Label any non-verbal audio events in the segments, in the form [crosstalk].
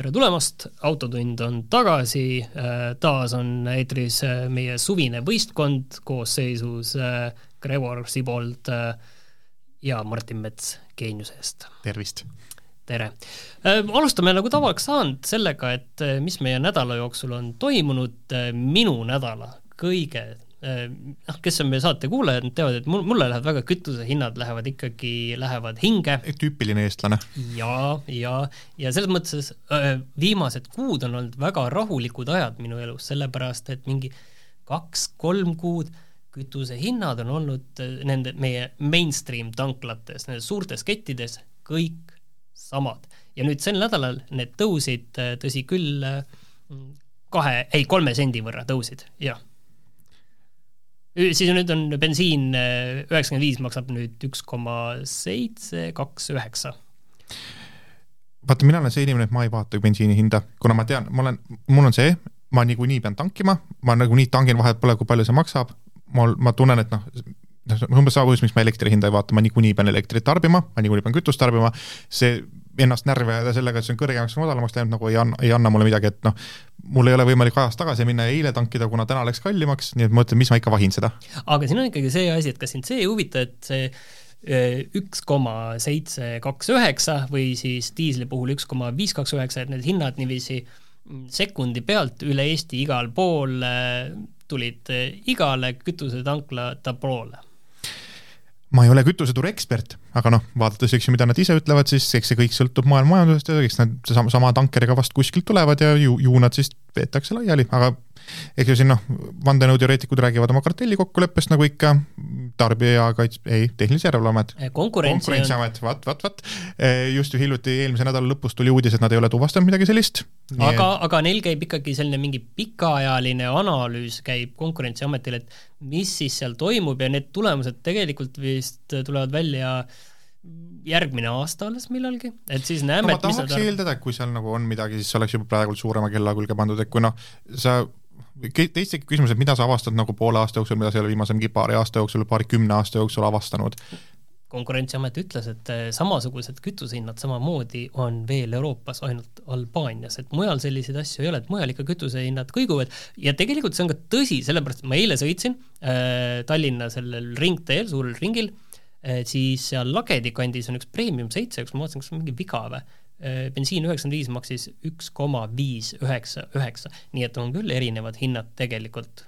tere tulemast, Autotund on tagasi, taas on eetris meie suvine võistkond koosseisus Gregor Sibold äh, ja Martin Mets Geeniuse eest. tervist! tere! Äh, alustame nagu tavaks saanud sellega, et äh, mis meie nädala jooksul on toimunud, äh, minu nädala kõige noh, kes on meie saate kuulajad, nad teavad, et mul, mulle lähevad väga kütusehinnad lähevad ikkagi, lähevad hinge. tüüpiline eestlane. ja, ja, ja selles mõttes viimased kuud on olnud väga rahulikud ajad minu elus, sellepärast et mingi kaks-kolm kuud kütusehinnad on olnud äh, nende meie mainstream tanklates, nendes suurtes kettides kõik samad. ja nüüd sel nädalal need tõusid, äh, tõsi küll, äh, kahe, ei, kolme sendi võrra tõusid, jah. Siis nüüd on bensiin üheksakümmend viis maksab nüüd üks koma seitse, kaks üheksa. Vaata, mina olen see inimene, et ma ei vaata bensiini hinda, kuna ma tean, ma olen, mul on see, ma niikuinii pean tankima, ma nagunii tangin vahet pole, kui palju see maksab, mul, ma tunnen, et noh, noh, umbes sama põhjus, miks ma elektri hinda ei vaata, ma niikuinii pean elektrit tarbima, ma niikuinii pean kütust tarbima, see ennast närvi ajada sellega, et see on kõrgemaks või madalamaks läinud, nagu ei anna, ei anna mulle midagi, et noh, mul ei ole võimalik ajas tagasi minna ja eile tankida, kuna täna läks kallimaks, nii et ma mõtlen, mis ma ikka vahin seda. aga siin on ikkagi see asi, et kas sind see ei huvita, et see e, üks koma seitse kaks üheksa või siis diisli puhul üks koma viis kaks üheksa, et need hinnad niiviisi sekundi pealt üle Eesti igal pool e, tulid eh, igale kütusetankla tabloole? Ma ei ole kütuseturu ekspert, aga noh, vaadates, eks ju, mida nad ise ütlevad, siis eks see kõik sõltub maailma majandusest ja eks nad sama, sama tankeriga vast kuskilt tulevad ja ju, ju nad siis veetakse laiali, aga eks ju siin noh, vandenõuteoreetikud räägivad oma kartellikokkuleppest nagu ikka, tarbijakaits-, ei, Tehnilise Järelevalveamet. konkurentsiamet, vaat, vaat, vaat. just ju hiljuti, eelmise nädala lõpus tuli uudis, et nad ei ole tuvastanud midagi sellist. aga, aga neil käib ikkagi selline mingi pikaajaline analüüs käib Konkurentsiametil, et mis siis seal toimub ja need tulemused tegelikult vist tulevad välja järgmine aasta alles millalgi, et siis näeme no, ma tahaks eeldada, et kui seal nagu on midagi, siis see oleks juba praegu suurema kella külge pandud, et kui noh, sa teist tekib küsimus, et mida sa avastad nagu poole aasta jooksul, mida sa ei ole viimase mingi paari aasta jooksul, paarikümne aasta jooksul avastanud? konkurentsiamet ütles, et eh, samasugused kütusehinnad samamoodi on veel Euroopas, ainult Albaanias, et mujal selliseid asju ei ole, et mujal ikka kütusehinnad kõiguvad ja tegelikult see on ka tõsi, sellepärast et ma eile sõitsin äh, Tallinna sellel ringteel, suurel ringil äh,, siis seal Lagedi kandis on üks Premium seitse, kus ma vaatasin, kas on mingi viga või bensiin üheksakümmend viis maksis üks koma viis üheksa üheksa, nii et on küll erinevad hinnad tegelikult.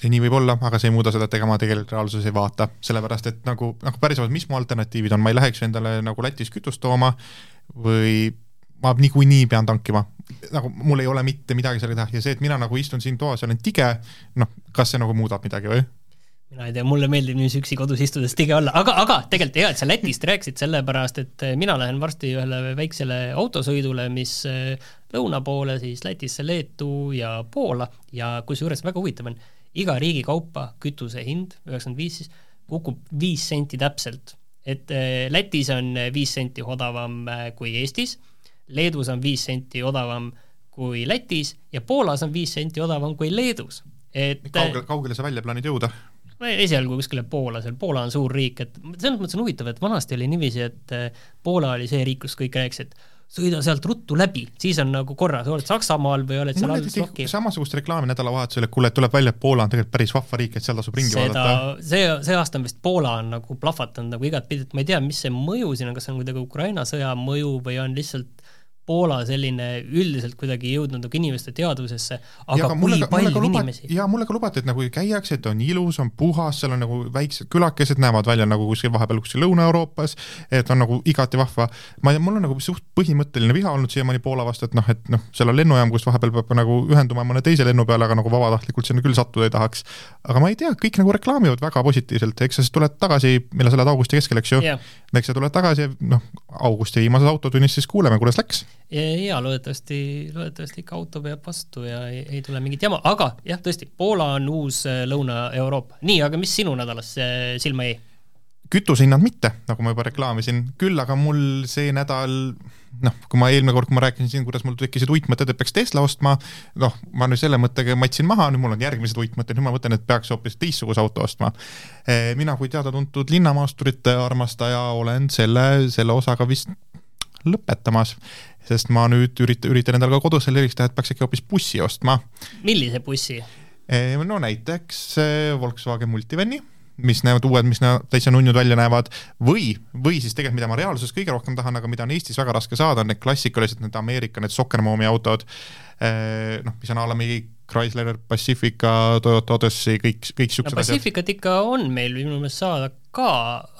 see nii võib olla, aga see ei muuda seda, et ega ma tegelikult reaalsuses ei vaata, sellepärast et nagu, nagu päriselt, mis mu alternatiivid on, ma ei läheks endale nagu Lätis kütust tooma või ma niikuinii pean tankima, nagu mul ei ole mitte midagi sellega teha. Ja see, et mina nagu istun siin toas ja olen tige, noh, kas see nagu muudab midagi või? Mina ei tea, mulle meeldib niiviisi üksi kodus istudes tige olla, aga, aga tegelikult hea, et sa Lätist rääkisid, sellepärast et eh, mina lähen varsti ühele väiksele autosõidule, mis eh, lõuna poole siis Lätisse, Leetu ja Poola ja kusjuures väga huvitav on, iga riigi kaupa kütuse hind, üheksakümmend viis siis, kukub viis senti täpselt. et eh, Lätis on viis senti odavam kui Eestis, Leedus on viis senti odavam kui Lätis ja Poolas on viis senti odavam kui Leedus et kaugele, kaugele sa välja plaanid jõuda? Esialgu kuskile Poola, seal Poola on suur riik, et selles mõttes on huvitav, et vanasti oli niiviisi, et eh, Poola oli see riik, kus kõik rääkisid, sõida sealt ruttu läbi, siis on nagu korras, oled Saksamaal või oled seal all Slovaki. samasugust reklaami nädalavahetusel, et kuule, tuleb välja, et Poola on tegelikult päris vahva riik, et seal tasub ringi Seda, vaadata. see, see aasta on vist Poola on nagu plahvatanud nagu igatpidi, et ma ei tea, mis see mõju siin on, kas see on kuidagi Ukraina sõja mõju või on lihtsalt Poola selline üldiselt kuidagi jõudnud nagu inimeste teadvusesse, aga ja, kui mulle, palju lubat, inimesi? jaa, mulle ka lubati, et nagu käiakse, et on ilus, on puhas, seal on nagu väiksed külakesed, näevad välja nagu kuskil vahepeal kuskil Lõuna-Euroopas, et on nagu igati vahva. ma mul on nagu suht põhimõtteline viha olnud siiamaani Poola vastu, et noh, et noh, seal on lennujaam, kus vahepeal peab nagu ühenduma mõne teise lennu peale, aga nagu vabatahtlikult sinna küll sattuda ei tahaks. aga ma ei tea, kõik nagu reklaamivad väga positiivselt, eks sa siis tuled tagasi, millal sa lähed augusti keskel, eks ju yeah., eks sa tuled tagasi ja noh, augusti viimases autotunnis siis kuuleme, kuidas läks ja loodetavasti, loodetavasti ikka auto peab vastu ja ei, ei tule mingit jama, aga jah, tõesti, Poola on uus äh, Lõuna-Euroopa. nii, aga mis sinu nädalas äh, silma jäi? kütusehinnad mitte, nagu ma juba reklaamisin, küll aga mul see nädal noh, kui ma eelmine kord, kui ma rääkisin siin, kuidas mul tekkisid uitmõtted, et peaks Tesla ostma, noh, ma nüüd selle mõttega matsin maha, nüüd mul on järgmised uitmõtted, nüüd ma mõtlen, et peaks hoopis teistsuguse auto ostma. Eh, mina kui teada-tuntud linnamaasturite armastaja olen selle, selle osaga vist lõpetamas, sest ma nüüd üritan, üritan endale ka kodus selle eristada, et peaks äkki hoopis bussi ostma. millise bussi? Eh, no näiteks Volkswagen Multivani mis näevad uued, mis näevad täitsa nunnud välja näevad, või, või siis tegelikult, mida ma reaalsuses kõige rohkem tahan, aga mida on Eestis väga raske saada, on need klassikalised, need Ameerika, need Soccermomi autod, eh, noh, mis on a la mingi Chrysler, Pacifica, Toyota Odyssey, kõik, kõik siuksed no, Pacificat asjad. ikka on meil minu meelest saada ka,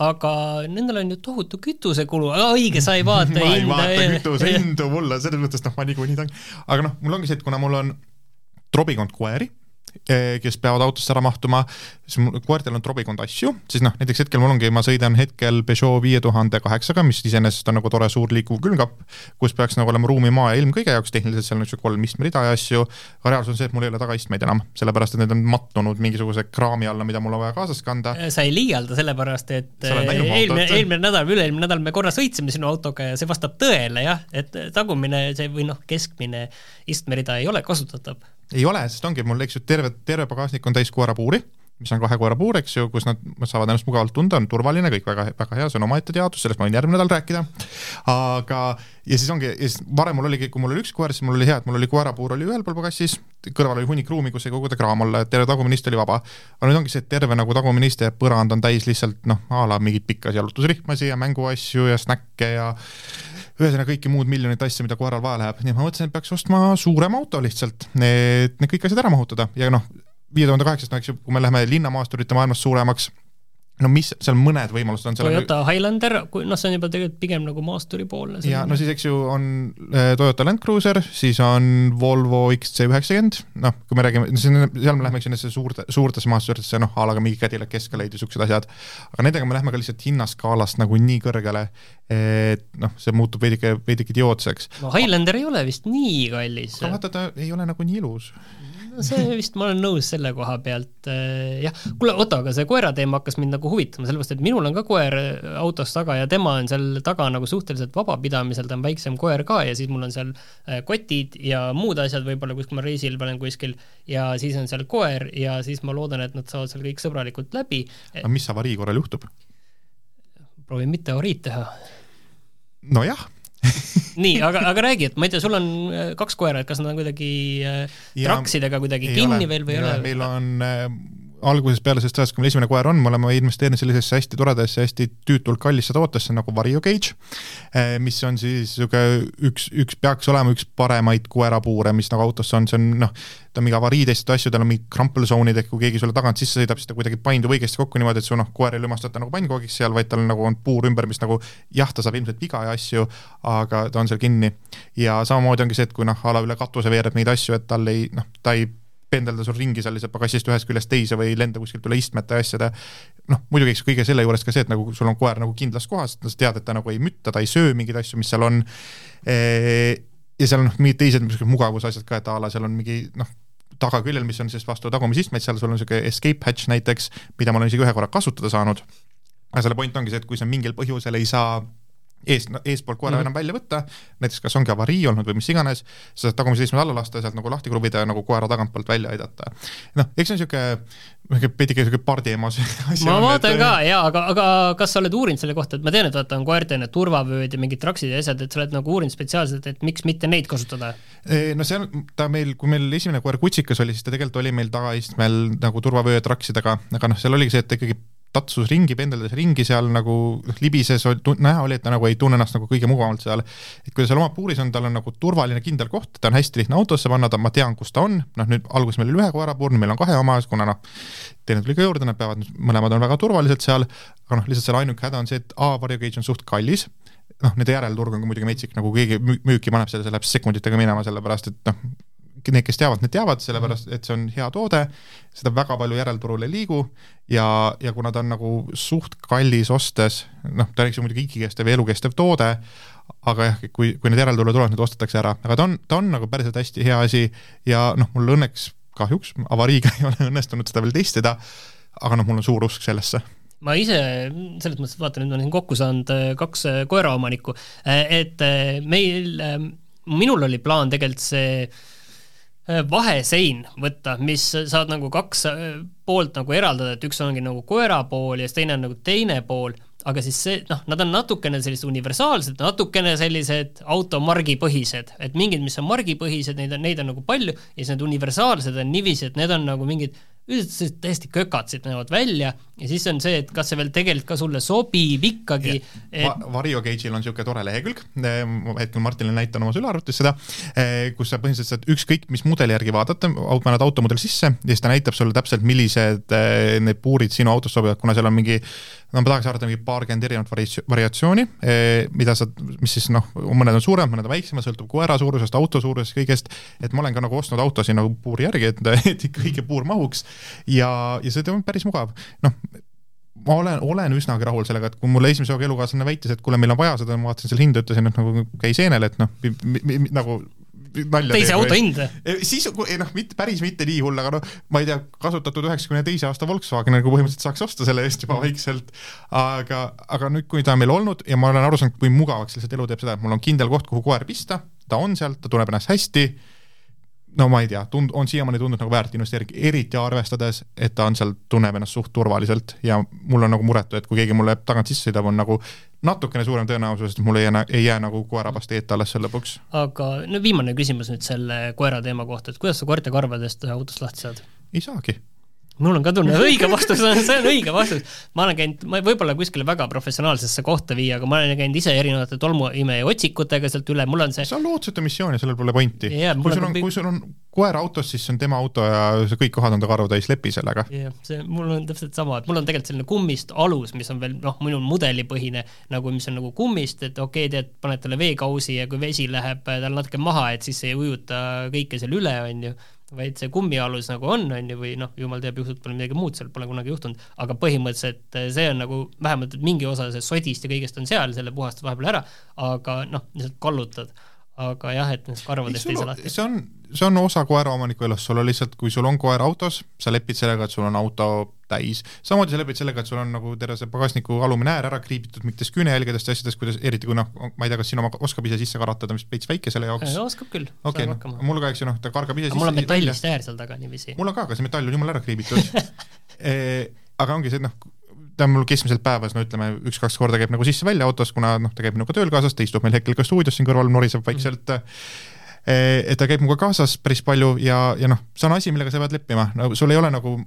aga nendel on ju tohutu kütusekulu, õige, sa ei vaata [laughs] ma ei vaata [laughs] kütuse hindu mulle, selles mõttes noh, ma niikuinii tahan, aga noh, mul ongi see, et kuna mul on trobikond koeri kes peavad autosse ära mahtuma, siis mul koertel on trobikond asju, siis noh, näiteks hetkel mul ongi, ma sõidan hetkel Peugeot viie tuhande kaheksaga, mis iseenesest on nagu tore suur liikuv külmkapp, kus peaks nagu olema ruumi, maa ja ilm kõige jaoks, tehniliselt seal on niisugune kolm istmerida ja asju, aga reaalsus on see, et mul ei ole tagaistmeid enam, sellepärast et need on mattunud mingisuguse kraami alla, mida mul on vaja kaasas kanda. sa ei liialda, sellepärast et eelmine, eelmine nädal või üle-eelmine nädal me korra sõitsime sinu autoga ja see vastab tõele jah, et tagumine see või noh, keskmine istmerida ei ole kasutatav ei ole, sest ongi mul, eks ju, terve, terve pagasnik on täis koerapuuri, mis on kahe koera puur, eks ju, kus nad saavad ennast mugavalt tunda, on turvaline, kõik väga, väga hea, see on omaette teadus, sellest ma võin järgmine nädal rääkida. aga, ja siis ongi, ja siis varem mul oligi, kui mul oli üks koer, siis mul oli hea, et mul oli koerapuur oli ühel pool pagassis, kõrval oli hunnik ruumi, kus sai koguda kraam olla, et terve tagumine ist oli vaba. aga nüüd ongi see, et terve nagu tagumine ist ja põrand on täis lihtsalt noh, a la mingeid pikkasid jalutusrihmasi ja mänguasju ja snäkke ja ühesõnaga kõiki muud miljonit asja, mida koeral vaja läheb, nii et ma mõtlesin, et peaks ostma suurema auto lihtsalt, et need kõik asjad ära mahutada. Ja noh, viie tuhande kaheksast, no eks ju, kui me läheme linnamaasturite maailmas suuremaks no mis, seal mõned võimalused on. Toyota Highlander, kui noh, see on juba tegelikult pigem nagu maasturipoolne. ja no siis, eks ju, on äh, Toyota Land Cruiser, siis on Volvo XC90, noh, kui me räägime, seal me läheme, eks ju, nendesse suurte, suurtesse maasturitesse, noh, a la ka mingi Cadillac Escalade ja niisugused asjad, aga nendega me läheme ka lihtsalt hinnaskaalast nagu nii kõrgele, et noh, see muutub veidike, veidike idiootseks. no Highlander ei ole vist nii kallis. aga vaata, ta ei ole nagu nii ilus see vist, ma olen nõus selle koha pealt, äh, jah. kuule, oota, aga see koera teema hakkas mind nagu huvitama, sellepärast et minul on ka koer äh, autos taga ja tema on seal taga nagu suhteliselt vabapidamisel, ta on väiksem koer ka ja siis mul on seal äh, kotid ja muud asjad võib-olla, kus ma reisil olen kuskil ja siis on seal koer ja siis ma loodan, et nad saavad seal kõik sõbralikult läbi. aga mis avarii korral juhtub? proovin mitte avariid teha. nojah [laughs] nii, aga, aga räägi, et ma ei tea, sul on äh, kaks koera, et kas nad on kuidagi äh, traksidega kuidagi kinni ole, veel või ei ole? meil on äh, algusest peale sellest ajast, kui meil esimene koer on, me oleme investeerinud sellisesse hästi toredasse, hästi tüütult kallisse tootesse nagu Vario Cage, eh, mis on siis niisugune üks, üks, peaks olema üks paremaid koerapuure, mis nagu autos on, see on noh, ta on mingi avariitestitud asju, tal on mingid crumple zone'id, ehk kui keegi sulle tagant sisse sõidab, siis ta kuidagi paindub õigesti kokku niimoodi, et su noh, koer ei lümastata nagu pannkoogiks seal, vaid tal nagu on puur ümber, mis nagu jah, ta saab ilmselt viga ja asju, aga ta on seal kinni. ja samamoodi ongi see, et kui noh, a la üle katuse veereb neid asju, et tal ei noh, ta ei pendelda sul ringi seal lihtsalt pagassist ühest küljest teise või lenda kuskilt üle istmete ja asjade. noh, muidugi eks kõige selle juures ka see, et nagu sul on koer nagu kindlas kohas, sa tead, et ta nagu ei mütta, ta ei söö mingeid asju, mis seal on. ja seal on noh, mingid teised mugavusasjad ka, et a la seal on mingi noh, tagaküljel, mis on siis vastu tagumisistmeid, seal sul on niisugune escape hatch näiteks, mida ma olen isegi ühe korra kasutada saanud. aga selle point ongi see, et kui sa mingil põhjusel ei saa eest, eespoolt koera mm -hmm. enam välja võtta, näiteks kas ongi avarii olnud või mis iganes, sa saad tagumise istme alla lasta ja sealt nagu lahti kruvida ja nagu koera tagantpoolt välja aidata. noh, eks see on niisugune, veidike niisugune pardieemas ma vaatan et... ka [laughs] jaa, aga, aga kas sa oled uurinud selle kohta, et ma tean, et vaata, on koerte need turvavööd ja mingid traksid ja asjad, et sa oled nagu uurinud spetsiaalselt, et miks mitte neid kasutada? no see on, ta meil, kui meil esimene koer Kutsikas oli, siis ta tegelikult oli meil tagaistmel nagu turvavöö traksidega, aga noh, seal oligi see, et ta ikkagi tatsus ringi, pendeldas ringi seal nagu noh, libises, näha oli, et ta nagu ei tunne ennast nagu kõige mugavamalt seal. et kui ta seal oma puuris on, tal on nagu turvaline kindel koht, ta on hästi lihtne autosse panna, ta, ma tean, kus ta on, noh nüüd alguses meil oli ühe koera puur, nüüd meil on kahe oma, kuna noh, teine tuli ka juurde, nad peavad, mõlemad on väga turvalised seal, aga noh, lihtsalt selle ainuke häda on see, et A, varjukage on suht kallis, noh, nende järelturg on ka muidugi metsik, nagu keegi müüki paneb selle, see läheb sekunditega minema, sellepärast et noh, need, kes teavad, need teavad, sellepärast et see on hea toode, seda väga palju järelturul ei liigu ja, ja kuna ta on nagu suht kallis ostes, noh, ta on eks ju muidugi igikestev ja elukestev toode, aga jah, kui, kui need järeltule tulevad, need ostetakse ära, aga ta on, ta on nagu päriselt hästi hea asi ja noh, mul õnneks kahjuks avariiga [laughs] ei ole õnnestunud seda veel testida, aga noh, mul on suur usk sellesse. Ma ise selles mõttes, et vaata, nüüd ma olen kokku saanud äh, kaks äh, koeraomanikku, äh, et meil, minul oli plaan tegelikult see vahesein võtta, mis saad nagu kaks poolt nagu eraldada, et üks ongi nagu koera pool ja siis teine on nagu teine pool, aga siis see, noh, nad on natukene sellised universaalsed, natukene sellised automargipõhised, et mingid, mis on margipõhised, neid on, neid on nagu palju ja siis need universaalsed on niiviisi, et need on nagu mingid üldiselt täiesti kökatsed näevad välja ja siis on see, et kas see veel tegelikult ka sulle sobib ikkagi et... Va. Vario Cage'il on niisugune tore lehekülg, ma hetkel Martinile näitan oma sülearvutis seda, eh, kus sa põhimõtteliselt saad ükskõik mis mudeli järgi vaadata, paned automudeli sisse ja siis ta näitab sulle täpselt, millised eh, need puurid sinu autos sobivad, kuna seal on mingi no ma tahaks arvata mingi paarkümmend erinevat vari-, variatsiooni, eh, mida sa, mis siis noh, mõned on suuremad, mõned on väiksemad, sõltub koera suurusest, auto suurusest, kõigest, et ma olen ka nagu ostnud autosid nagu puuri järgi, et, [laughs] et ikka õige puur mahuks ja, ja see on päris mugav, noh, ma olen, olen üsnagi rahul sellega, et kui mulle esimese hooga elukaaslane väitis, et kuule, meil on vaja seda, ma vaatasin selle hinda, ütlesin, et nagu käi seenele, et noh, nagu nalja teise auto hind? siis, ei noh, mitte, päris mitte nii hull, aga noh, ma ei tea, kasutatud üheksakümne teise aasta Volkswagen nagu põhimõtteliselt saaks osta selle eest juba vaikselt, aga, aga nüüd, kui ta on meil olnud ja ma olen aru saanud, kui mugavaks lihtsalt elu teeb seda, et mul on kindel koht, kuhu koer pista, ta on seal, ta tunneb ennast hästi no ma ei tea, tund-, on siiamaani tundnud nagu väärt investeering, eriti arvestades, et ta on seal, tunneb ennast suht turvaliselt ja mul on nagu muretu, et kui keegi mulle tagant sisse sõidab, on nagu natukene suurem tõenäosus, et mul ei jää, ei jää nagu koerapast eeta alles seal lõpuks. aga no viimane küsimus nüüd selle koera teema kohta, et kuidas sa koerte karvadest autost lahti saad? ei saagi mul on ka tunne, õige vastus on, see on [laughs] õige vastus. ma olen käinud, ma võib-olla kuskile väga professionaalsesse kohta viia, aga ma olen käinud ise erinevate tolmuimeja otsikutega sealt üle, mul on see see on lootuseta missioon ja sellel pole pointi. kui sul on, kui sul on koer autos, siis see on tema auto ja see kõik kohad on ta karvu täis, lepi sellega. jah, see, mul on täpselt sama, et mul on tegelikult selline kummist alus, mis on veel noh, minul mudelipõhine, nagu mis on nagu kummist, et okei okay,, tead, paned talle veekausi ja kui vesi läheb tal natuke maha, et siis ei ujuta kõike seal üle, on ju vaid see kummialus nagu on, on ju, või noh, jumal teab, juhtub pole midagi muud seal, pole kunagi juhtunud, aga põhimõtteliselt eh, see on nagu vähemalt mingi osa sellest sodist ja kõigest on seal, selle puhastad vahepeal ära, aga noh, lihtsalt kallutad aga jah, et nendest karvadest ei saa lahti. see on, see on osa koeraomaniku elust, sul on lihtsalt, kui sul on koer autos, sa lepid sellega, et sul on auto täis, samamoodi sa lepid sellega, et sul on nagu terve see pagasniku alumine äär ära kriibitud mingitest küünejälgedest ja asjadest, kuidas, eriti kui noh, ma ei tea, kas sinu oma oskab ise sisse karatada, mis veits väike selle jaoks. oskab küll. okei noh, mul ka, eks ju, noh, ta kargab ise sisse. mul on metallist äär seal taga niiviisi. mul on ka, aga see metall on jumala ära kriibitud [laughs] e, aga ongi see, noh, ta on mul keskmiselt päevas, no ütleme, üks-kaks korda käib nagu sisse-välja autos, kuna noh, ta käib minuga tööl kaasas, ta istub meil hetkel ka stuudios siin kõrval, noriseb vaikselt mm. -hmm et ta käib minuga kaasas päris palju ja, ja noh, see on asi, millega sa pead leppima, no sul ei ole nagu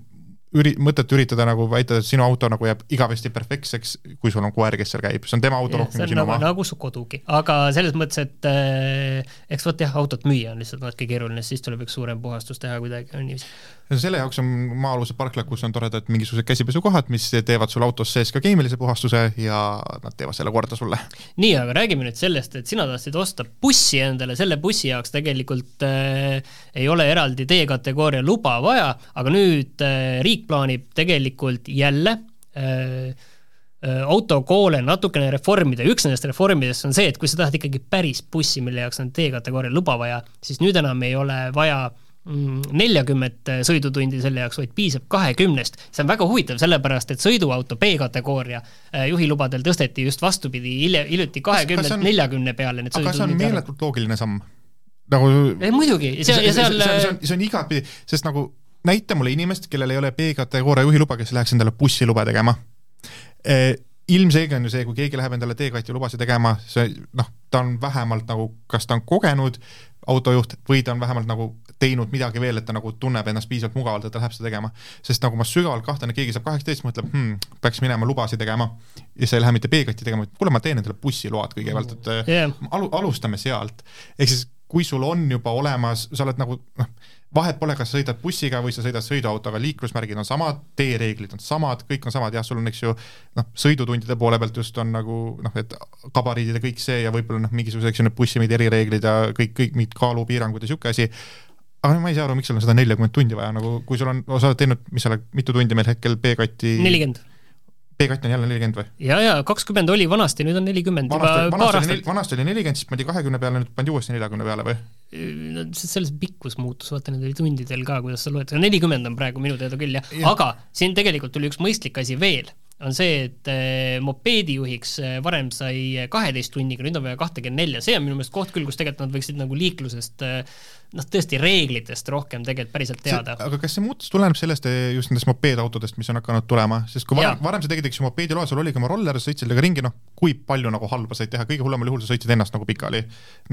üri-, mõtet üritada nagu väita, et sinu auto nagu jääb igavesti perfektseks, kui sul on koer, kes seal käib, see on tema auto rohkem kui sinu nagu, oma. nagu su kodugi, aga selles mõttes, et äh, eks vot jah, autot müüa on lihtsalt natuke keeruline, siis tuleb üks suurem puhastus teha kuidagi, on niiviisi. selle jaoks on maa-alused parklad, kus on toredad mingisugused käsipesukohad, mis teevad sul autos sees ka keemilise puhastuse ja nad teevad selle korda sulle. nii, aga räägime nüüd sellest, et sina tahtsid osta bussi endale, selle bussi jaoks tegelikult äh, ei ole eraldi D-kategooria luba vaja, aga nüüd äh, riik riik plaanib tegelikult jälle äh, äh, autokoole natukene reformida, üks nendest reformidest on see, et kui sa tahad ikkagi päris bussi, mille jaoks on D-kategooria luba vaja, siis nüüd enam ei ole vaja mm, neljakümmet sõidutundi selle jaoks, vaid piisab kahekümnest. see on väga huvitav, sellepärast et sõiduauto B-kategooria äh, juhilubadel tõsteti just vastupidi, hilja, hiljuti kahekümnelt neljakümne peale need aga see on meeletult loogiline samm? Nagu muidugi, ja seal, ja seal see, see on, see on igatpidi, sest nagu näita mulle inimest, kellel ei ole B-kategooria juhiluba, kes läheks endale bussilube tegema. E, ilmselge on ju see, kui keegi läheb endale D-kati lubasid tegema, see noh, ta on vähemalt nagu, kas ta on kogenud autojuht või ta on vähemalt nagu teinud midagi veel, et ta nagu tunneb ennast piisavalt mugavalt, et ta läheb seda tegema. sest nagu ma sügavalt kahtlen, et keegi saab kaheksateist, mõtleb hmm,, peaks minema lubasid tegema ja sa ei lähe mitte B-katti tegema, et kuule, ma teen endale bussiload kõigepealt, et yeah. alu-, alustame sealt. ehk siis kui sul on juba olemas, sa oled nagu noh, vahet pole, kas sõidad bussiga või sa sõidad sõiduautoga, liiklusmärgid on samad, teereeglid on samad, kõik on samad, jah, sul on, eks ju, noh, sõidutundide poole pealt just on nagu noh, et gabariidid ja kõik see ja võib-olla noh, mingisugused, eks ju, need bussi mingid erireeglid ja kõik, kõik mingid kaalupiirangud ja niisugune asi, aga ma ei saa aru, miks sul on seda neljakümmet tundi vaja, nagu kui sul on, sa oled teinud, mis sa oled, mitu tundi meil hetkel B-kati nelikümmend B-katt on jälle nelikümmend või? ja, ja kakskümmend oli vanasti, nüüd on nelikümmend juba vanasti, paar aastat. vanasti oli nelikümmend, siis pandi kahekümne peale, nüüd pandi uuesti neljakümne peale või? no selles pikkus muutus, vaata need oli tundidel ka, kuidas sa loed, nelikümmend on praegu minu teada küll jah ja. Aga siin tegelikult tuli üks mõistlik asi veel, on see, et eh, mopeedijuhiks eh, varem sai kaheteist tunniga, nüüd on vaja kahtekümmend nelja, see on minu meelest koht küll, kus tegelikult nad võiksid nagu liiklusest eh, noh, tõesti reeglitest rohkem tegelikult päriselt teada. aga kas see muutus tuleneb sellest just nendest mopeedautodest, mis on hakanud tulema, sest kui varem, varem sa tegid, eks ju, mopeediloa, sul oligi oma roller, sõitsid sellega ringi, noh, kui palju nagu halba said teha, kõige hullemal juhul sa sõitsid ennast nagu pikali.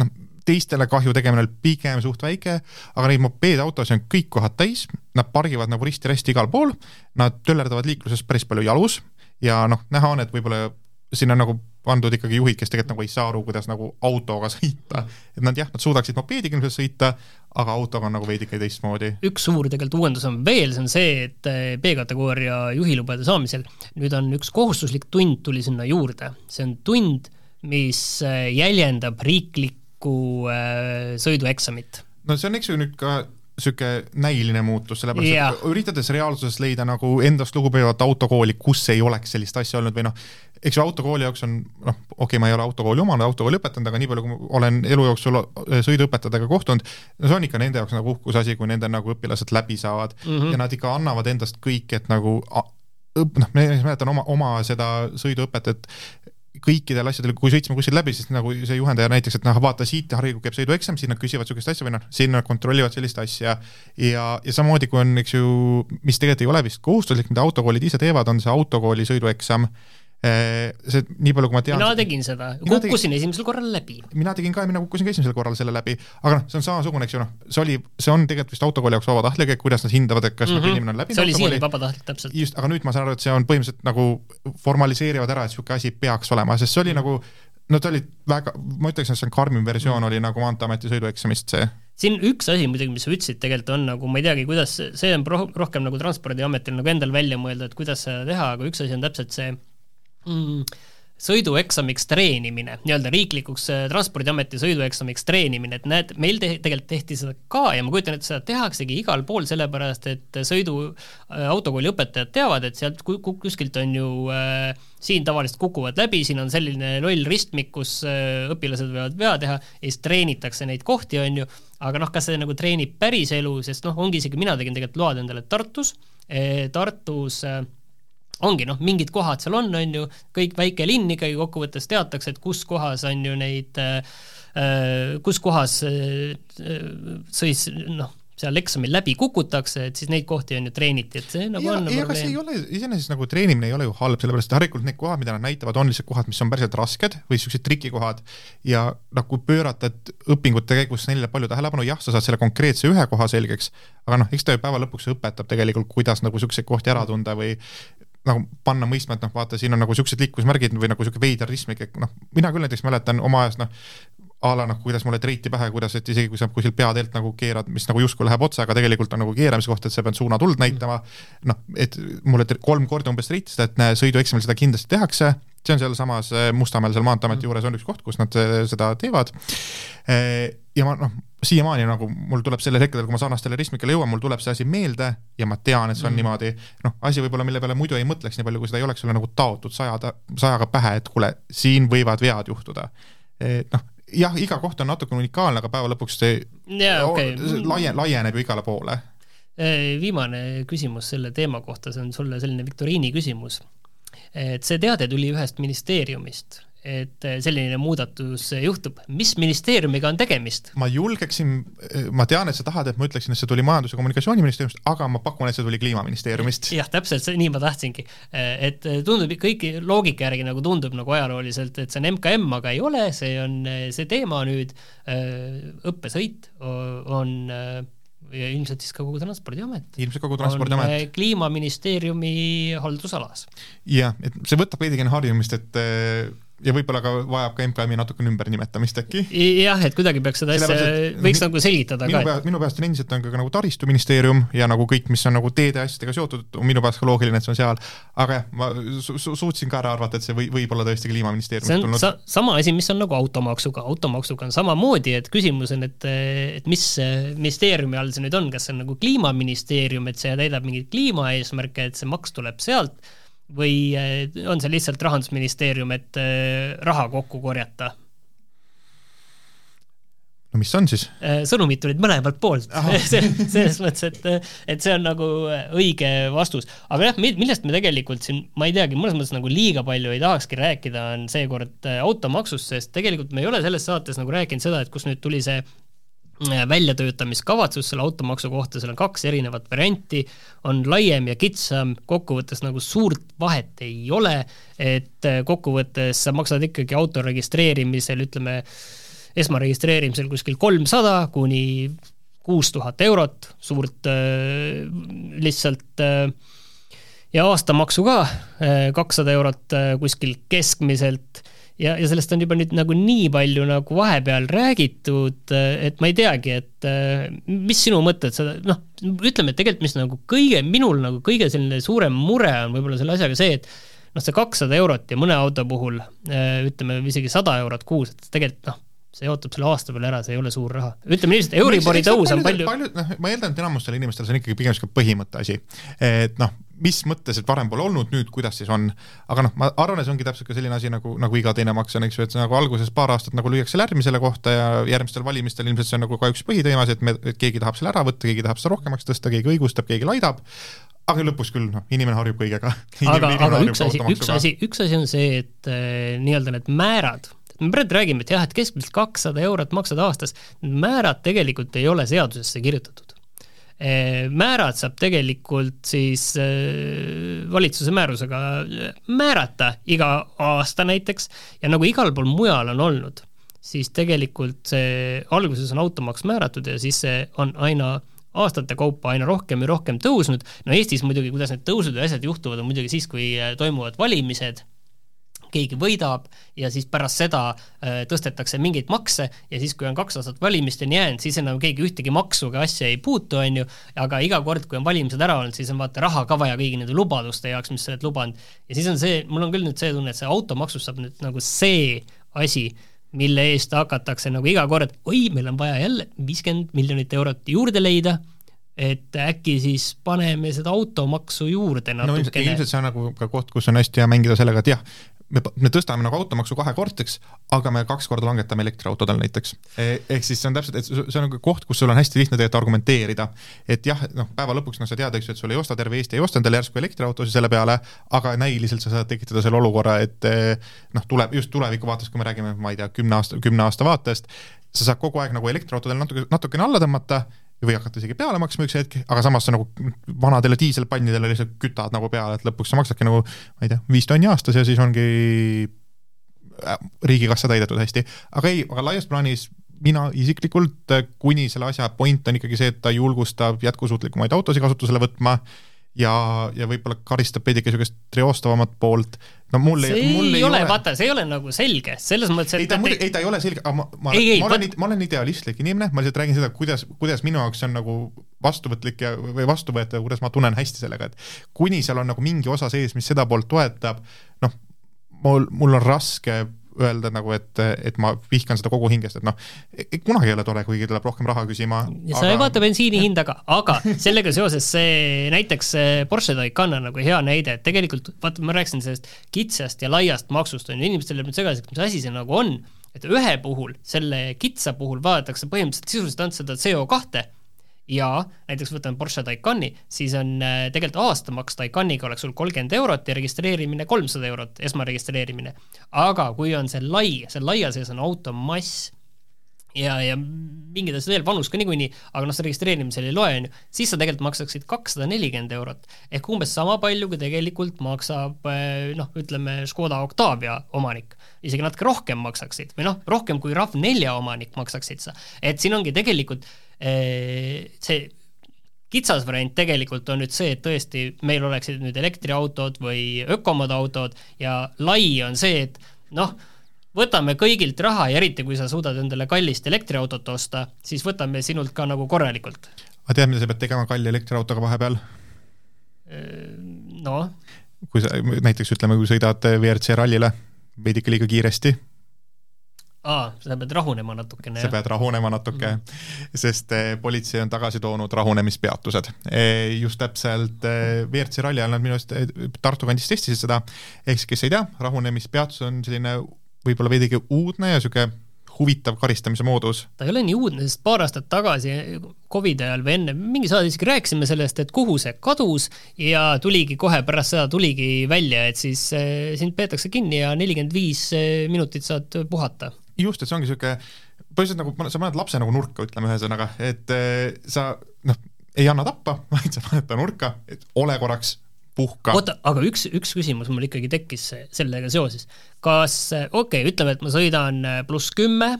noh, teistele kahju tegemine oli pigem suht väike, aga neid mopeedautosid on kõik kohad täis, nad pargivad nagu risti-rästi igal pool, nad töllerdavad liikluses päris palju jalus ja noh, näha on, et võib-olla siin on nagu pandud ikkagi juhid, kes tegelikult nagu ei saa aru, kuidas nagu autoga [laughs] sõita. et nad jah, nad suudaksid mopeediga ilmselt sõita, aga autoga on nagu veidike teistmoodi. üks suur tegelikult uuendus on veel, see on see, et eh, B-kategooria juhilubade saamisel nüüd on üks kohustuslik tund tuli sinna juurde, see on tund, mis eh, jäljendab riiklikku eh, sõidueksamit no see on, eks ju nüüd ka niisugune näiline muutus, sellepärast Jah. et üritades reaalsuses leida nagu endast lugupidavat autokooli, kus ei oleks sellist asja olnud või noh, eks ju autokooli jaoks on noh, okei okay,, ma ei ole autokooli omanud, autokooli õpetanud, aga nii palju, kui ma olen elu jooksul sõiduõpetajatega kohtunud, no see on ikka nende jaoks nagu uhkusasi, kui nende nagu õpilased läbi saavad mm -hmm. ja nad ikka annavad endast kõik, et nagu a- õp-, noh, ma mäletan oma, oma seda sõiduõpetajat, kõikidel asjadel, kui sõitsime kuskil läbi, siis nagu see juhendaja näiteks, et noh, vaata siit Harjuga käib sõidueksam, siis nad küsivad niisugust asja või noh, siin nad kontrollivad sellist asja ja, ja samamoodi, kui on, eks ju, mis tegelikult ei ole vist kohustuslik, mida autokoolid ise teevad, on see autokooli sõidueksam. See, nii palju, kui ma tean. mina tegin seda, Mina tegin- kukkusin esimesel korral läbi. mina tegin ka ja mina kukkusin ka esimesel korral selle läbi, aga noh, see on samasugune, eks ju noh, see oli, see on tegelikult vist autokooli jaoks vabatahtlik, et kuidas nad hindavad, et kas mm -hmm. inimene on läbinud see oli autokooli siiani vabatahtlik täpselt. just, aga nüüd ma saan aru, et see on põhimõtteliselt nagu formaliseerivad ära, et niisugune asi peaks olema, sest see oli nagu no ta oli väga, ma ütleks, et see on karmim versioon oli nagu Maanteeameti sõidueksamist see. siin üks asi muidugi, mis sa ütlesid, tegelikult on nagu ma ei teagi, kuidas, see on roh- rohkem nagu Transpordiametil nagu endal välja mõelda, et kuidas seda teha, aga üks asi on täpselt see mm, sõidueksamiks treenimine, nii-öelda riiklikuks äh, Transpordiameti sõidueksamiks treenimine, et näed, meil te tegelikult tehti seda ka ja ma kujutan ette, seda tehaksegi igal pool, sellepärast et sõidu äh, autokooli õpetajad teavad, et sealt ku- ku- kuskilt on ju äh, siin tavaliselt kukuvad läbi, siin on selline loll ristmik, kus äh, õpilased võivad vea teha ja siis treenitakse neid kohti, on ju, aga noh, kas see nagu treenib päris elu, sest noh, ongi isegi, mina tegin tegelikult load endale Tartus, Tartus äh, ongi noh, mingid kohad seal on, on ju, kõik väike linn ikkagi kokkuvõttes teatakse, et kus kohas on ju neid äh,, kus kohas äh, sõis noh, seal eksamil läbi kukutakse, et siis neid kohti on ju treeniti, et see nagu ja, on ja aga see ei ole, iseenesest nagu treenimine ei ole ju halb, sellepärast et harilikult need kohad, mida nad näitavad, on lihtsalt kohad, mis on päriselt rasked või niisugused trikikohad. Ja kui pöörata et õpingute käigus neile palju tähelepanu, jah, sa saad selle konkreetse ühe koha selgeks, aga noh, eks ta ju päeva lõpuks õpetab tegelikult, kuidas nagu niisuguseid kohti ära tunda või nagu panna mõistma, et noh, vaata, siin on nagu niisugused liiklusmärgid või nagu niisugune veider ristmik, et noh, mina küll näiteks mäletan oma ajast noh, a la noh, kuidas mulle treiti pähe, kuidas, et isegi kui sa kuskil peateelt nagu keerad, mis nagu justkui läheb otsa, aga tegelikult on nagu keeramise koht, et sa pead suunatuld näitama, noh, et mulle kolm korda umbes treiti seda, et näe, sõidueksamil seda kindlasti tehakse, see on sealsamas eh, Mustamäel, seal Maanteeameti juures on üks koht, kus nad eh, seda teevad, ja ma noh, siiamaani nagu mul tuleb sellel hetkel, kui ma sarnastele ristmikele jõuan, mul tuleb see asi meelde ja ma tean, et see on mm. niimoodi, noh, asi võib-olla, mille peale muidu ei mõtleks nii palju, kui seda ei oleks sulle nagu taotud saja, sajaga pähe, et kuule, siin võivad vead juhtuda. noh, jah, iga koht on natuke unikaalne, aga päeva lõpuks see Jaa, okei. laie, laieneb ju igale poole. Eh, viimane küsimus selle teema kohta, see on sulle selline viktoriini küsimus. et see teade tuli ühest ministeeriumist, et eh, selline muudatus juhtub. mis ministeeriumiga on tegemist? ma julgeksin, ma tean, et sa tahad, et ma ütleksin, et see tuli Majandus- ja Kommunikatsiooniministeeriumist, aga ma pakun, et see tuli Kliimaministeeriumist. jah, täpselt, nii ma tahtsingi. et tundub kõigi loogika järgi nagu tundub nagu ajalooliselt, et see on MKM, aga ei ole, see on see teema nüüd, õppesõit on ja ilmselt siis ka kogu Transpordiamet. ilmselt kogu Transpordiamet. Kliimaministeeriumi haldusalas. jah, et see võtab veidikene harjumist, et ja võib-olla ka vajab ka MKM-i natukene ümbernimetamist äkki. jah, et kuidagi peaks seda asja, võiks nagu selgitada minu ka. minu peast on endiselt on ka nagu taristuministeerium ja nagu kõik, mis on nagu teede asjadega seotud, on minu peast ka loogiline, et see on seal, aga jah, ma su su suutsin ka ära arvata, et see või, võib olla tõesti Kliimaministeeriumist see on tulnud. sa, sama asi, mis on nagu automaksuga, automaksuga on samamoodi, et küsimus on, et, et mis ministeeriumi all see nüüd on, kas see on nagu Kliimaministeerium, et see täidab mingeid kliimaeesmärke, et see maks tuleb sealt, või äh, on see lihtsalt Rahandusministeerium, et äh, raha kokku korjata? no mis on siis? sõnumid tulid mõlemalt poolt [laughs] selles mõttes, et, et see on nagu õige vastus. aga jah, millest me tegelikult siin, ma ei teagi, mõnes mõttes nagu liiga palju ei tahakski rääkida, on seekord automaksust, sest tegelikult me ei ole selles saates nagu rääkinud seda, et kus nüüd tuli see Äh, väljatöötamiskavatsus selle automaksu kohta, seal on kaks erinevat varianti, on laiem ja kitsam, kokkuvõttes nagu suurt vahet ei ole, et äh, kokkuvõttes sa maksad ikkagi auto registreerimisel, ütleme, esmaregistreerimisel kuskil kolmsada kuni kuus tuhat eurot, suurt äh, lihtsalt äh, ja aastamaksu ka äh, kakssada eurot äh, kuskil keskmiselt ja, ja sellest on juba nüüd nagu nii palju nagu vahepeal räägitud, et ma ei teagi, et mis sinu mõtted seda, noh, ütleme, et tegelikult mis nagu kõige, minul nagu kõige selline suurem mure on võib-olla selle asjaga see, et noh, see kakssada eurot ja mõne auto puhul ütleme isegi sada eurot kuus, et tegelikult noh, see jaotub selle aasta peale ära, see ei ole suur raha. ütleme et Euribori tõus on palju paljud, noh, ma eeldan, et enamustel inimestel see on ikkagi pigem niisugune põhimõtte asi. et noh, mis mõttes, et varem pole olnud, nüüd kuidas siis on. aga noh, ma arvan, et see ongi täpselt ka selline asi nagu, nagu iga teine maks on, eks ju, et see nagu alguses paar aastat nagu lüüakse lärmi selle kohta ja järgmistel valimistel ilmselt see on nagu ka üks põhiteemasid, et me, et keegi tahab selle ära võtta, keegi tahab seda rohkemaks tõsta, keegi õigustab, keegi laidab, aga lõpus küll, noh, inimene harjub kõigega. [laughs] aga, aga üks asi, üks asi, üks asi on see, et äh, nii-öelda need määrad, me praegu räägime, et jah, et keskmiselt kakssada eurot maksad aastas, määrad tegelikult ei ole seadusesse kirjutatud. Eh, määrad saab tegelikult siis eh, valitsuse määrusega eh, määrata iga aasta näiteks. Ja nagu igal pool mujal on olnud, siis tegelikult see alguses on automaks määratud ja siis see on aina aastate kaupa aina rohkem ja rohkem tõusnud, no Eestis muidugi, kuidas need tõusud ja asjad juhtuvad, on muidugi siis, kui toimuvad valimised keegi võidab ja siis pärast seda äh, tõstetakse mingeid makse ja siis, kui on kaks aastat valimisteni jäänud, siis enam keegi ühtegi maksu ega asja ei puutu, on ju, aga iga kord, kui on valimised ära olnud, siis on vaata raha ka vaja kõigi nende lubaduste jaoks, mis sa oled lubanud. ja siis on see, mul on küll nüüd see tunne, et see automaksust saab nüüd nagu see asi, mille eest hakatakse nagu iga kord, oi, meil on vaja jälle viiskümmend miljonit eurot juurde leida et äkki siis paneme seda automaksu juurde natukene no,. ilmselt see on nagu ka koht, kus on hästi hea mängida sellega, et jah, me, me tõstame nagu automaksu kahekordseks, aga me kaks korda langetame elektriautodel näiteks. E, ehk siis see on täpselt, et see on nagu koht, kus sul on hästi lihtne tegelikult argumenteerida, et jah, noh, päeva lõpuks noh, sa tead, eks ju, et sul ei osta terve Eesti, ei osta endale järsku elektriautosid selle peale, aga näiliselt sa saad tekitada selle olukorra, et e, noh, tuleb just tuleviku vaates, kui me räägime, ma ei tea, kümne aasta, kümne aasta vaatest, sa saad kogu aeg nagu elektriautodel natuke, natukene alla tõmmata või hakata isegi peale maksma üks hetk, aga samas sa nagu vanadele diiselpannidele lihtsalt kütad nagu peale, et lõpuks sa maksadki nagu ma ei tea, viis tonni aastas ja siis ongi äh, riigikassa täidetud hästi. aga ei, aga laias plaanis mina isiklikult, kuni selle asja point on ikkagi see, et ta julgustab jätkusuutlikumaid autosid kasutusele võtma ja, ja võib-olla karistab veidike niisugust triostavamat poolt, no mul ei, mul ei ole, vaata, see ei ole nagu selge, selles mõttes, et ei ta, muidu, ei ta ei ole selge, aga ma, ma, ma olen, ma olen idealistlik inimene, ma lihtsalt räägin seda, kuidas, kuidas minu jaoks on nagu vastuvõtlik ja, või vastuvõetav, kuidas ma tunnen hästi sellega, et kuni seal on nagu mingi osa sees, mis seda poolt toetab, noh, mul, mul on raske öelda nagu, et, et ma vihkan seda kogu hingest, et noh, kunagi ei ole tore, kui keegi tuleb rohkem raha küsima. sa aga... ei vaata bensiini hinda ka, aga [laughs] sellega seoses see näiteks Porsche Taycan on nagu hea näide, et tegelikult vaata, ma rääkisin sellest kitsast ja laiast maksust, on ju, inimestel läheb nüüd segaseks, mis asi see nagu on, et ühe puhul, selle kitsa puhul vaadatakse põhimõtteliselt sisuliselt ainult seda CO kahte ja näiteks võtame Porsche Taycani, siis on äh, tegelikult aastamaks Taycaniga oleks sul kolmkümmend eurot ja registreerimine kolmsada eurot, esmaregistreerimine. aga kui on see lai, seal laia sees on auto mass ja, ja mingid asjad veel, vanus ka niikuinii, aga noh, see registreerimisel ei loe, on ju, siis sa tegelikult maksaksid kakssada nelikümmend eurot. ehk umbes sama palju, kui tegelikult maksab äh, noh, ütleme Škoda Octavia omanik. isegi natuke rohkem maksaksid või noh, rohkem kui RAV4 omanik maksaksid sa. et siin ongi tegelikult see kitsas variant tegelikult on nüüd see, et tõesti meil oleksid nüüd elektriautod või ökomad autod ja lai on see, et noh, võtame kõigilt raha ja eriti, kui sa suudad endale kallist elektriautot osta, siis võtame sinult ka nagu korralikult. aga tead, mida sa pead tegema kalli elektriautoga vahepeal? noh? kui sa näiteks ütleme, kui sõidad WRC rallile veidike liiga kiiresti aa, sa pead rahunema natukene, sa pead rahunema natuke mm, -hmm. sest eh, politsei on tagasi toonud rahunemispeatused. Eh, just täpselt eh, WRC ralli ajal nad minu arust Tartu kandis testisid seda, ehk siis kes ei tea, rahunemispeatus on selline võib-olla veidigi uudne ja niisugune huvitav karistamise moodus. ta ei ole nii uudne, sest paar aastat tagasi Covidi ajal või enne, mingi saade isegi rääkisime sellest, et kuhu see kadus ja tuligi kohe pärast seda tuligi välja, et siis sind peetakse kinni ja nelikümmend viis minutit saad puhata. Just, et see ongi niisugune põhiliselt nagu, sa paned lapse nagu nurka, ütleme ühesõnaga, et äh, sa noh, ei anna tappa, [laughs] vaid sa paned ta nurka, et ole korraks puhka. oota, aga üks, üks küsimus mul ikkagi tekkis sellega seoses. kas, okei okay,, ütleme, et ma sõidan äh, pluss kümme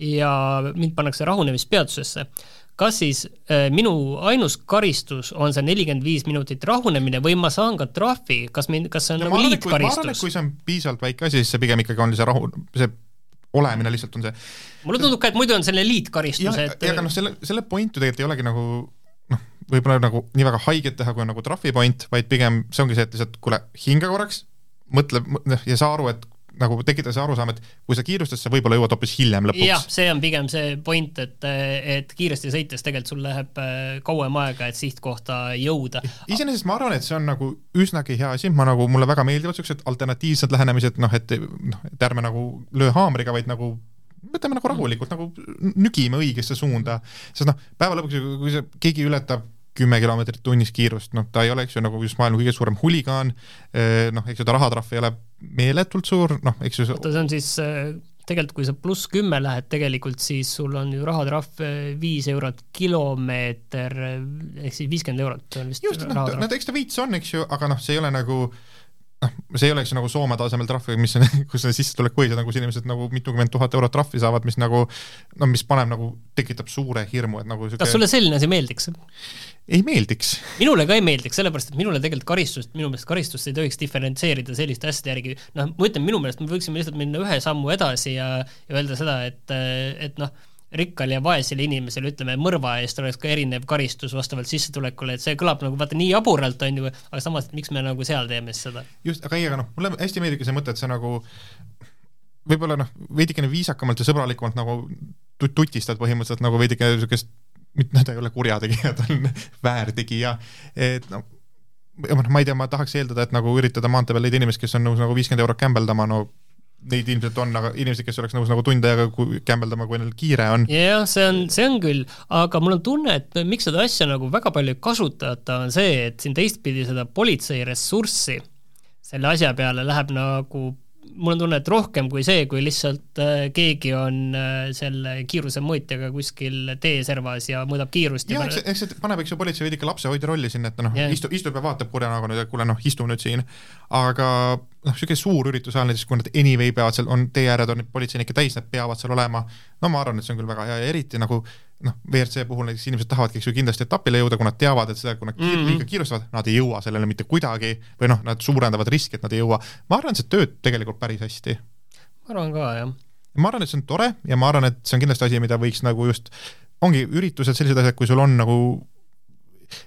ja mind pannakse rahunemispeatusesse, kas siis äh, minu ainus karistus on see nelikümmend viis minutit rahunemine või ma saan ka trahvi, kas mind, kas see on no, nagu liitkaristus? ma arvan, et kui see on piisavalt väike asi, siis see pigem ikkagi on see rahu, see olemine lihtsalt on see. Mulle tundub ka, et muidu on selline liitkaristus, et ja aga noh, selle, selle point ju tegelikult ei olegi nagu võib-olla nagu nii väga haiget teha, kui on nagu trahvipoint, vaid pigem see ongi see, et lihtsalt kuule, hinga korraks, mõtle noh, ja saa aru, et nagu tekitada see arusaam, et kui sa kiirustad, sa võib-olla jõuad hoopis hiljem lõpuks. jah, see on pigem see point, et, et kiiresti sõites tegelikult sul läheb äh, kauem aega, et sihtkohta jõuda. iseenesest ma arvan, et see on nagu üsnagi hea asi, ma nagu, mulle väga meeldivad niisugused alternatiivsed lähenemised, noh et noh, et ärme nagu löö haamriga, vaid nagu võtame nagu rahulikult, nagu nügime õigesse suunda, sest noh, päeva lõpuks, kui see, keegi ületab kümme kilomeetrit tunnis kiirust, noh, ta ei ole, eks ju, nagu just maailma kõige suurem huligaan, eh, noh, eks ju, ta rahatrahv ei ole meeletult suur, noh, eks ju oota, see on siis eh, tegelikult kui sa pluss kümme lähed tegelikult, siis sul on ju rahatrahv eh, viis eurot kilomeeter, ehk siis viiskümmend eurot on vist just, noh, no eks ta veits on, eks ju, aga noh, see ei ole nagu noh, see ei oleks nagu Soome tasemel trahv, mis on, [laughs] kus on sissetulekupõhised, nagu inimesed nagu mitukümmend tuhat eurot trahvi saavad, mis nagu no mis paneb nagu, tekitab suure hirmu, et nagu süke... kas sulle selline asi meeldiks? ei meeldiks. minule ka ei meeldiks, sellepärast et minule tegelikult karistust, minu meelest karistust ei tohiks diferentseerida selliste asjade järgi, noh, ma ütlen, minu meelest me võiksime lihtsalt minna ühe sammu edasi ja, ja öelda seda, et, et noh, rikkal ja vaesel inimesel, ütleme, mõrva eest oleks ka erinev karistus vastavalt sissetulekule, et see kõlab nagu vaata nii jaburalt, on ju, aga samas, miks me nagu seal teeme siis seda? just, aga ei, aga noh, mulle hästi meeldib ka see mõte, et see nagu võib-olla noh, veidikene viisakamalt ja sõbralikumalt nagu tutistad põhimõtteliselt nagu veidike niisugust, mitte ta ei ole kurjategija, ta on [laughs] väärtegija, et noh, noh, ma ei tea, ma tahaks eeldada, et nagu üritada maantee peal leida inimest, kes on nõus nagu viiskümmend eurot kämbeldama, no neid ilmselt on, aga inimesed, kes oleks nõus nagu tund aega kämbeldama, kui neil kiire on. jah, see on, see on küll, aga mul on tunne, et miks seda asja nagu väga palju ei kasutata, on see, et siin teistpidi seda politsei ressurssi selle asja peale läheb nagu mul on tunne, et rohkem kui see, kui lihtsalt äh, keegi on äh, selle kiirusemõõtjaga kuskil teeservas ja mõõdab kiirust. ja eks, eks see paneb, eks ju, politsei veidike lapsehoidja rolli sinna, et noh, istu, istub ja vaatab kurja näoga nüüd, et kuule noh, istu nüüd siin. aga noh, niisugune suur üritus ajal näiteks, kui nad anyway peavad seal, on tee ääred on politseinikke täis, nad peavad seal olema, no ma arvan, et see on küll väga hea ja eriti nagu noh, WRC puhul näiteks inimesed tahavadki, eks ju, kindlasti etapile jõuda, kui nad teavad, et seda, kui nad kiir, mm -hmm. liiga kiirustavad, nad ei jõua sellele mitte kuidagi või noh, nad suurendavad riski, et nad ei jõua. ma arvan, et see töötab tegelikult päris hästi. ma arvan ka, jah. ma arvan, et see on tore ja ma arvan, et see on kindlasti asi, mida võiks nagu just, ongi üritused, sellised asjad, kui sul on nagu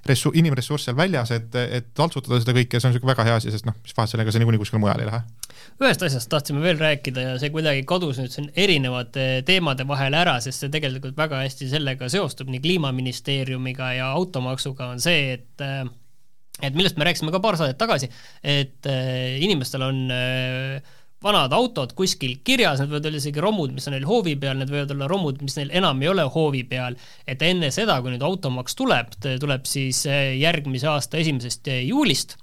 ressu-, inimressurss seal väljas, et, et taltsutada seda kõike, see on niisugune väga hea asi, sest noh, mis vahet sellega, sa niikuinii kuskile mujale ei lähe. Ühest asjast tahtsime veel rääkida ja see kuidagi kadus nüüd siin erinevate teemade vahel ära, sest see tegelikult väga hästi sellega seostub nii Kliimaministeeriumiga ja automaksuga, on see, et et millest me rääkisime ka paar saadet tagasi, et inimestel on vanad autod kuskil kirjas, need võivad olla isegi romud, mis on neil hoovi peal, need võivad olla romud, mis neil enam ei ole hoovi peal, et enne seda, kui nüüd automaks tuleb, tuleb siis järgmise aasta esimesest juulist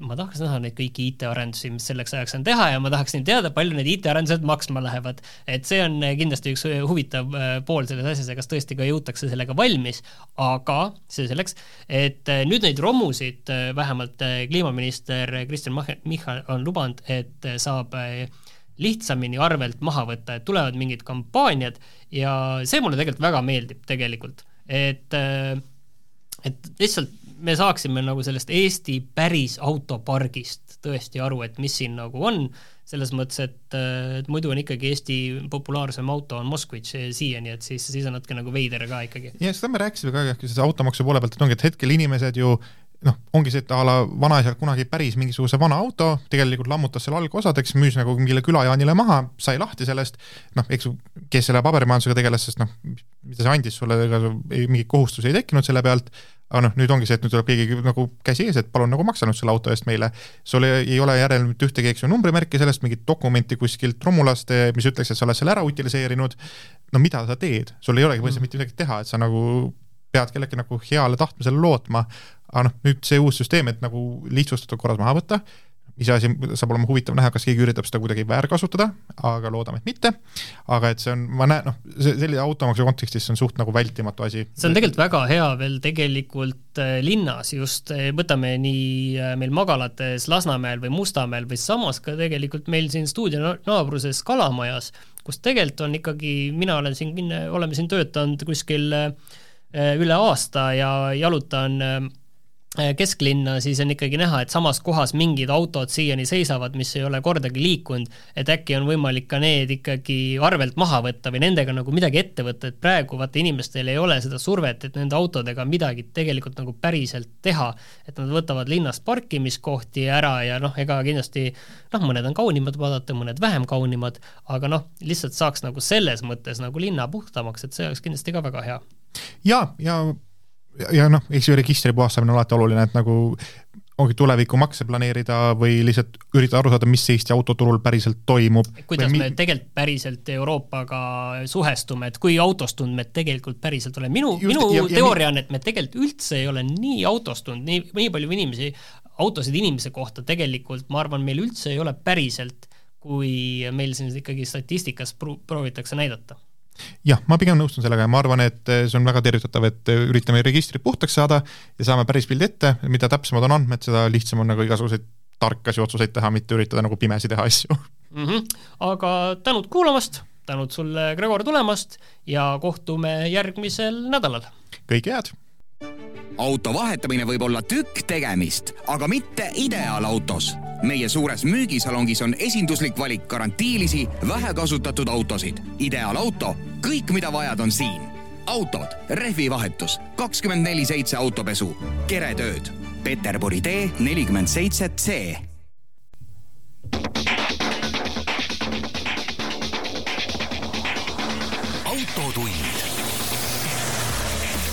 ma tahaks näha neid kõiki IT-arendusi, mis selleks ajaks on teha ja ma tahaksin teada, palju need IT-arendused maksma lähevad. et see on kindlasti üks huvitav äh, pool selles asjas ja kas tõesti ka jõutakse sellega valmis, aga see selleks, et nüüd neid romusid äh, vähemalt kliimaminister Kristen Michal on lubanud, et saab lihtsamini arvelt maha võtta, et tulevad mingid kampaaniad. Ja see mulle tegelikult väga meeldib tegelikult, et et lihtsalt me saaksime nagu sellest Eesti päris autopargist tõesti aru, et mis siin nagu on, selles mõttes, et, et muidu on ikkagi Eesti populaarsem auto on Moskvitš siiani, et siis, siis on natuke nagu veider ka ikkagi. ja seda me rääkisime ka, selle automaksu poole pealt, et ongi, et hetkel inimesed ju noh, ongi see, et a la vanaisal kunagi päris mingisuguse vana auto, tegelikult lammutas selle algosadeks, müüs nagu mingile külajaanile maha, sai lahti sellest, noh, eks kes selle paberimajandusega tegeles, sest noh, mida see andis sulle, ega mingeid kohustusi ei tekkinud selle pealt, aga noh, nüüd ongi see, et nüüd tuleb keegi nagu käsi ees, et palun nagu maksa nüüd selle auto eest meile. sul ei, ei ole järel mitte ühtegi, eks ju, numbrimärki sellest, mingit dokumenti kuskilt romulast, mis ütleks, et sa oled selle ära utiliseerinud. no mida sa teed, sul ei olegi põhimõtteliselt mm. mitte midagi teha, et sa nagu pead kellegi nagu heale tahtmisele lootma. Aga noh, nüüd see uus süsteem, et nagu lihtsustatud korras maha võtta iseasi, saab olema huvitav näha, kas keegi üritab seda kuidagi väärkasutada, aga loodame, et mitte. aga et see on, ma näen, noh, see sellise automaksu kontekstis see on suht nagu vältimatu asi. see on tegelikult väga hea veel tegelikult äh, linnas just, äh, võtame nii äh, meil magalates Lasnamäel või Mustamäel või samas ka tegelikult meil siin stuudio naabruses Kalamajas, kus tegelikult on ikkagi, mina olen siin, oleme siin töötanud kuskil üle aasta ja jalutan kesklinna, siis on ikkagi näha, et samas kohas mingid autod siiani seisavad, mis ei ole kordagi liikunud, et äkki on võimalik ka need ikkagi arvelt maha võtta või nendega nagu midagi ette võtta, et praegu vaata inimestel ei ole seda survet, et nende autodega midagi tegelikult nagu päriselt teha, et nad võtavad linnast parkimiskohti ära ja noh, ega kindlasti noh, mõned on kaunimad vaadata, mõned vähem kaunimad, aga noh, lihtsalt saaks nagu selles mõttes nagu linna puhtamaks, et see oleks kindlasti ka väga hea. ja, ja ja noh, eks ju registri puhastamine on alati oluline, et nagu ongi tulevikumakse planeerida või lihtsalt üritada aru saada, mis Eesti autoturul päriselt toimub. kuidas me tegelikult päriselt Euroopaga suhestume, et kui autostunud me tegelikult päriselt oleme, minu, minu ja, teooria ja, on, et me tegelikult üldse ei ole nii autostunud, nii, nii palju inimesi, autosid inimese kohta tegelikult, ma arvan, meil üldse ei ole päriselt, kui meil siin ikkagi statistikas proovitakse näidata jah, ma pigem nõustun sellega ja ma arvan, et eh, see on väga tervitatav, et eh, üritame registrit puhtaks saada ja saame päris pildi ette, mida täpsemad on andmed, seda lihtsam on nagu igasuguseid tarkasi otsuseid teha, mitte üritada nagu pimesi teha asju mm. -hmm. aga tänud kuulamast, tänud sulle, Gregor, tulemast ja kohtume järgmisel nädalal. kõike head! Auto vahetamine võib olla tükk tegemist, aga mitte ideaalautos. meie suures müügisalongis on esinduslik valik garantiilisi, vähekasutatud autosid. ideaalauto, kõik, mida vajad, on siin. autod, rehvivahetus, kakskümmend neli seitse autopesu, keretööd. Peterburi tee nelikümmend seitse C